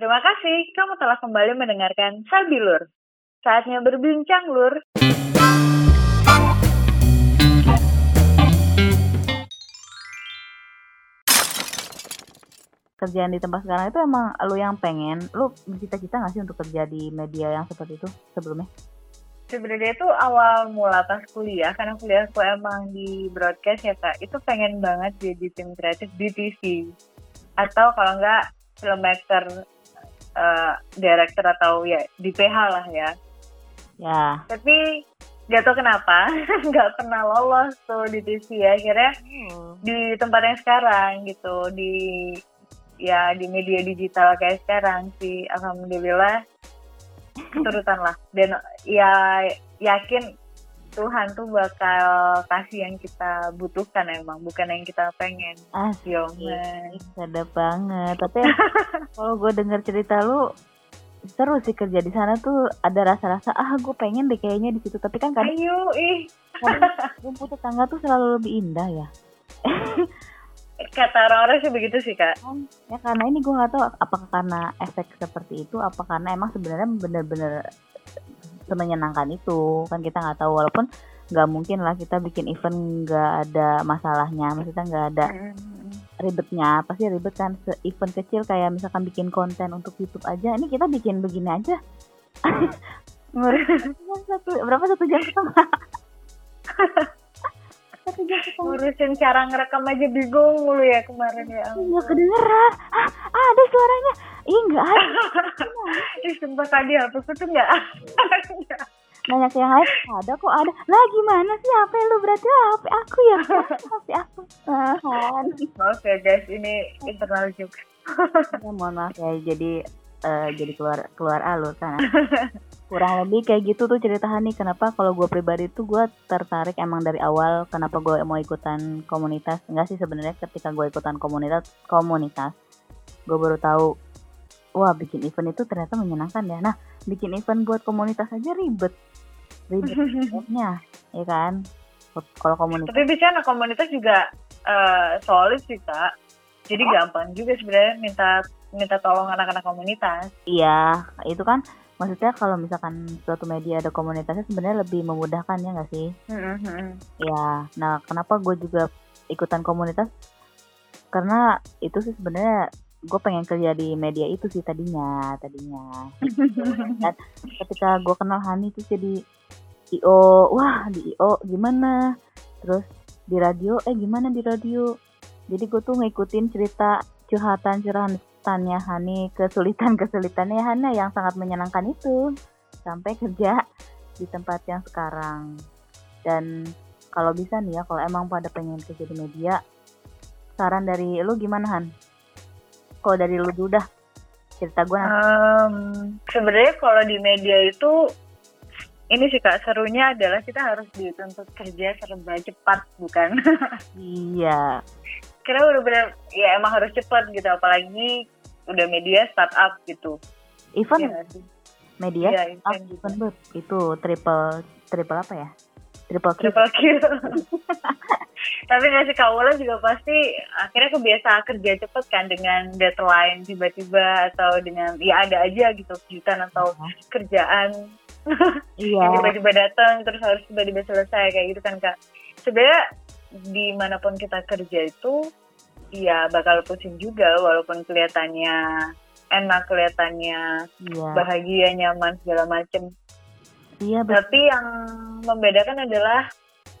Terima kasih kamu telah kembali mendengarkan Sabilur. Saatnya berbincang, Lur. kerjaan di tempat sekarang itu emang lu yang pengen lu cita-cita gak sih untuk kerja di media yang seperti itu sebelumnya Sebenarnya itu awal mula pas kuliah, karena kuliahku emang di broadcast ya kak, itu pengen banget jadi tim kreatif di TV. Atau kalau enggak filmmaker, uh, director atau ya di PH lah ya. Ya. Tapi gak tau kenapa nggak pernah lolos tuh di TV ya akhirnya hmm. di tempat yang sekarang gitu di ya di media digital kayak sekarang sih alhamdulillah keturutan lah dan ya yakin Tuhan tuh bakal kasih yang kita butuhkan emang bukan yang kita pengen. Asik ada banget. Tapi kalau gue denger cerita lu seru sih kerja di sana tuh. Ada rasa-rasa ah gue pengen deh kayaknya di situ. Tapi kan kan ayo ih. rumput tetangga tuh selalu lebih indah ya. Kata orang-orang sih begitu sih kak. Ya karena ini gue gak tahu apakah karena efek seperti itu apa karena emang sebenarnya bener-bener semenyenangkan itu. Kan kita nggak tahu walaupun nggak mungkin lah kita bikin event nggak ada masalahnya. Maksudnya nggak ada ribetnya. Pasti ribet kan se event kecil kayak misalkan bikin konten untuk YouTube aja. Ini kita bikin begini aja. Satu berapa satu jam setengah ngurusin cara ngerekam aja bingung mulu ya kemarin ya nggak kedengeran. Ah, ada suaranya. Ih nggak ada. Ih sumpah tadi aku tuh nggak ada. Nanya ke yang lain ada kok ada. Lah gimana sih HP lu? Berarti HP aku ya HP aku. Ah, maaf ya guys ini internal juga. Ya, mohon maaf ya. Jadi uh, jadi keluar keluar alur kan. Kurang lebih kayak gitu tuh cerita Hani. Kenapa kalau gue pribadi tuh gue tertarik emang dari awal kenapa gue mau ikutan komunitas? Enggak sih sebenarnya ketika gue ikutan komunitas komunitas gue baru tahu wah bikin event itu ternyata menyenangkan ya. Nah bikin event buat komunitas aja ribet. Ribetnya ya kan? Kalau komunitas tapi bicara komunitas juga uh, solid sih kak. Jadi oh. gampang juga sebenarnya minta minta tolong anak-anak komunitas. Iya itu kan maksudnya kalau misalkan suatu media ada komunitasnya sebenarnya lebih memudahkan ya nggak sih? Mm-hmm. ya nah kenapa gue juga ikutan komunitas? Karena itu sih sebenarnya gue pengen kerja di media itu sih tadinya tadinya. Dan ketika gue kenal Hani tuh jadi io wah di io gimana? Terus di radio eh gimana di radio? Jadi gue tuh ngikutin cerita curhatan curhatan kesulitannya Hani, kesulitan-kesulitannya Hana yang sangat menyenangkan itu sampai kerja di tempat yang sekarang. Dan kalau bisa nih ya, kalau emang pada pengen kerja di media, saran dari lu gimana Han? Kalau dari lu udah cerita gue nanti. Um, Sebenarnya kalau di media itu ini sih kak serunya adalah kita harus dituntut kerja serba cepat bukan? iya kira udah bener ya emang harus cepat gitu apalagi udah media startup gitu. Event ya, media ya, event, gitu. event itu triple triple apa ya? Triple kill triple kill tapi ngasih kaulah juga pasti akhirnya kebiasa kerja cepet kan dengan deadline tiba-tiba atau dengan ya ada aja gitu kejutan atau uh kerjaan. Iya. tiba-tiba datang terus harus tiba-tiba selesai kayak gitu kan kak. Sebenarnya di mana pun kita kerja itu ya bakal pusing juga walaupun kelihatannya enak kelihatannya yeah. bahagia nyaman segala macem. Iya tapi yang membedakan adalah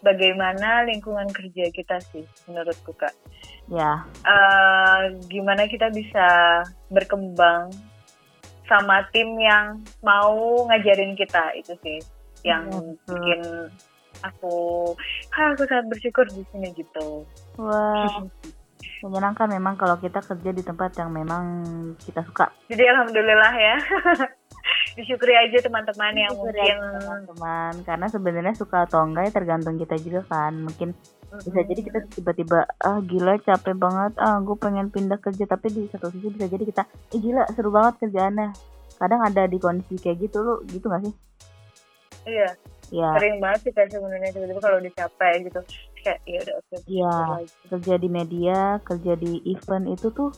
bagaimana lingkungan kerja kita sih menurutku kak. Ya uh, gimana kita bisa berkembang sama tim yang mau ngajarin kita itu sih yang ya, bikin aku aku sangat bersyukur di sini gitu. Wah menyenangkan memang kalau kita kerja di tempat yang memang kita suka. Jadi alhamdulillah ya. Disyukuri aja teman-teman yang mungkin teman-teman. Karena sebenarnya suka atau enggak ya tergantung kita juga kan. Mungkin bisa jadi kita tiba-tiba ah gila capek banget. Ah gue pengen pindah kerja. Tapi di satu sisi bisa jadi kita eh gila seru banget kerjaannya. Kadang ada di kondisi kayak gitu lo gitu gak sih? Iya. Ya. sering banget sih kayak sebenarnya tiba-tiba kalau dicapai gitu kayak ya udah oke iya kerja di media kerja di event itu tuh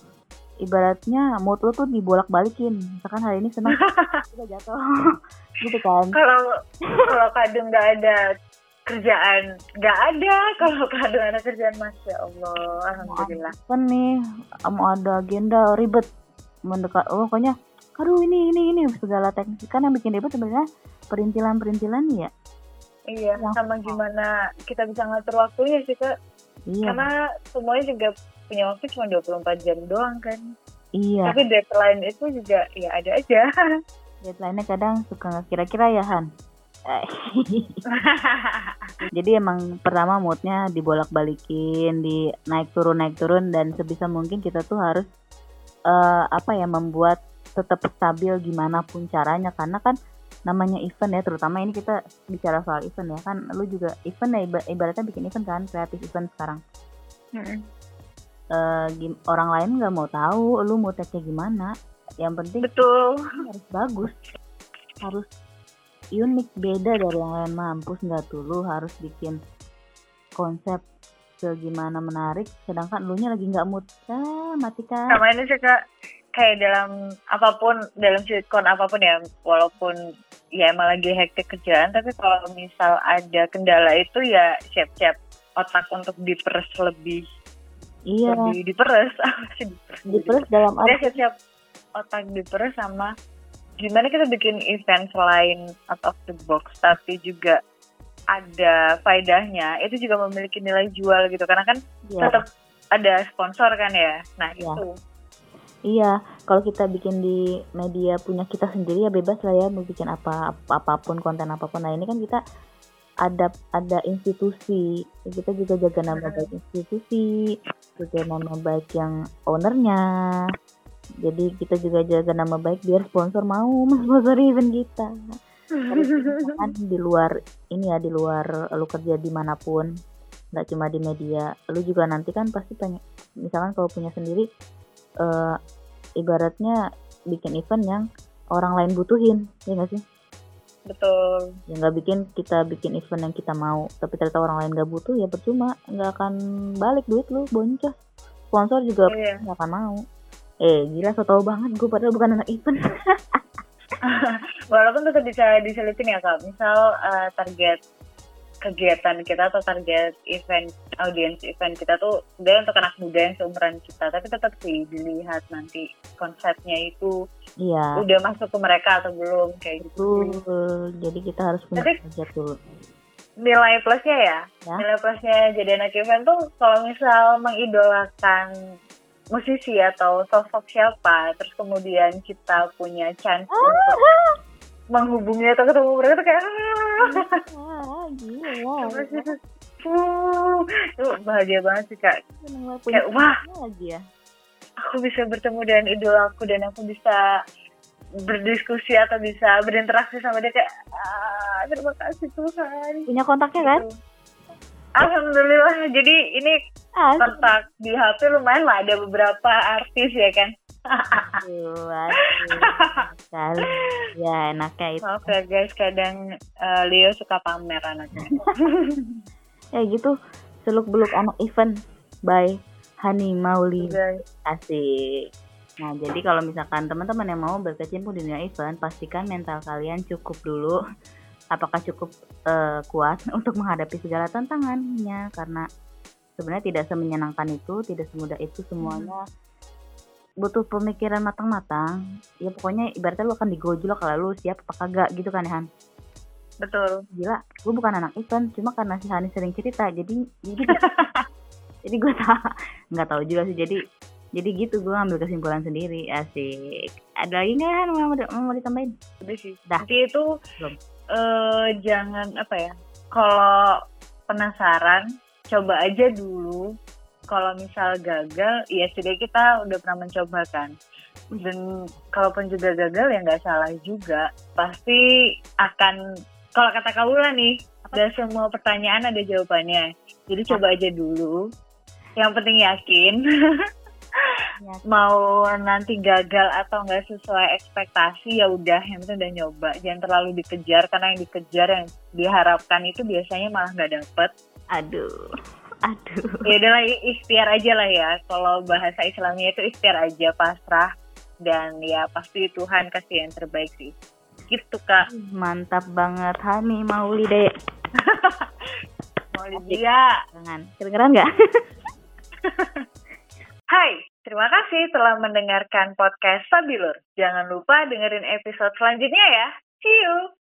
ibaratnya mood lo tuh dibolak balikin misalkan hari ini senang udah jatuh. Gitu kan? Kalau kalau kadang nggak ada kerjaan nggak ada. Kalau kadang ada kerjaan masya allah alhamdulillah. Kan nih? Mau ada agenda ribet. Mendekat oh pokoknya aduh ini ini ini segala teknis kan yang bikin ribet sebenarnya perintilan perintilan ya iya sama gimana kita bisa ngatur waktunya sih kak. Iya. karena semuanya juga punya waktu cuma 24 jam doang kan. Iya. Tapi deadline itu juga ya ada aja. Deadline-nya kadang suka nggak kira-kira ya Han? Jadi emang pertama moodnya dibolak-balikin di naik turun naik turun dan sebisa mungkin kita tuh harus uh, apa ya membuat tetap stabil gimana pun caranya. Karena kan namanya event ya terutama ini kita bicara soal event ya. Kan lu juga event ya ibaratnya bikin event kan kreatif event sekarang. Hmm uh, orang lain nggak mau tahu lu mau tesnya gimana. Yang penting betul. harus bagus. Harus unik beda dari yang lain. Mampus nggak tuh lu harus bikin konsep segimana menarik sedangkan lu nya lagi nggak mood. Ah mati kan. Sama ini sih kak. Kayak dalam apa pun dalam silikon apa pun ya walaupun ya emang lagi hektik kerjaan tapi kalau misal ada kendala itu ya siap-siap otak untuk diperes lebih iya. di diperes. Diperes. Dalam arti siap siap otak diperes sama gimana kita bikin event selain out of the box tapi juga ada faedahnya itu juga memiliki nilai jual gitu. Karena kan yeah. tetap ada sponsor kan ya. Nah yeah. itu iya kalau kita bikin di media punya kita sendiri ya bebas lah ya mau bikin apa, apa apa pun konten apa pun. Nah ini kan kita ada ada institusi. Kita juga jaga nama baik institusi jaga nama baik yang ownernya. Jadi kita juga jaga nama baik biar sponsor mau sponsori event kita. Kan di luar ini ya di luar lu kerja di mana pun nggak cuma di media. Lu juga nanti kan pasti pengen misalkan kalau punya sendiri uh, ibaratnya bikin event yang orang lain butuhin ya nggak sih? Betul. Ya nggak bikin kita bikin event yang kita mau tapi ternyata orang lain nggak butuh ya percuma nggak akan balik duit lu boncos. Sponsor juga iya. nggak akan mau. Eh gila so tau banget gue padahal bukan anak event. Walaupun tetap bisa diselipin ya kak. Misal uh, target kegiatan kita atau target event audiens event kita tuh sebenarnya untuk anak muda yang seumuran kita tapi tetap sih dilihat nanti konsepnya itu iya. udah masuk ke mereka atau belum kayak gitu. Betul. jadi kita harus punya target dulu. nilai plusnya ya, ya. Nilai plusnya jadi anak event tuh kalau misal mengidolakan musisi atau sosok siapa terus kemudian kita punya chance ah, untuk menghubungi atau ketemu mereka tuh kayak ah, gila. Uh, bahagia banget sih kak. Kayak wah, lagi ya. aku bisa bertemu dengan idola aku dan aku bisa berdiskusi atau bisa berinteraksi sama dia kayak ah, terima kasih Tuhan. Punya kontaknya kan? Gitu. Alhamdulillah. Jadi ini kontak di HP lumayan lah ada beberapa artis ya kan. Sekali. ya enaknya itu. Oke ya guys, kadang uh, Leo suka pamer anaknya. ya gitu, seluk beluk anak event by Hani Mauli. Asik. Nah, jadi kalau misalkan teman-teman yang mau berkecimpung di dunia event, pastikan mental kalian cukup dulu. Apakah cukup uh, kuat untuk menghadapi segala tantangannya? Karena sebenarnya tidak semenyenangkan itu, tidak semudah itu semuanya. Hmm butuh pemikiran matang-matang ya pokoknya ibaratnya lu akan digojlok kalau lu siap apa kagak gitu kan ya Han? Betul. Gila gue bukan anak event cuma karena si Hani sering cerita jadi jadi jadi gue tak nggak tahu juga sih jadi jadi gitu gue ambil kesimpulan sendiri asik. Ada lagi nggak Han mau, mau ditambahin? Udah sih. Dah. Nanti itu Belum. Uh, jangan apa ya kalau penasaran coba aja dulu kalau misal gagal ya sudah kita udah pernah mencoba kan. Dan kalaupun juga gagal ya nggak salah juga. Pasti akan kalau kata Kaula nih dan semua pertanyaan ada jawabannya. Jadi coba aja dulu. Yang penting yakin. Mau nanti gagal atau nggak sesuai ekspektasi ya udah yang penting udah nyoba. Jangan terlalu dikejar karena yang dikejar yang diharapkan itu biasanya malah nggak dapet. Aduh Aduh. Ya udahlah ikhtiar aja lah ya. Kalau bahasa Islamnya itu ikhtiar aja pasrah dan ya pasti Tuhan kasih yang terbaik sih. Gitu kak. Mantap banget Hani Maulide. Maulidia. Jangan. Kedengeran nggak? Hai, terima kasih telah mendengarkan podcast Sabilur. Jangan lupa dengerin episode selanjutnya ya. See you.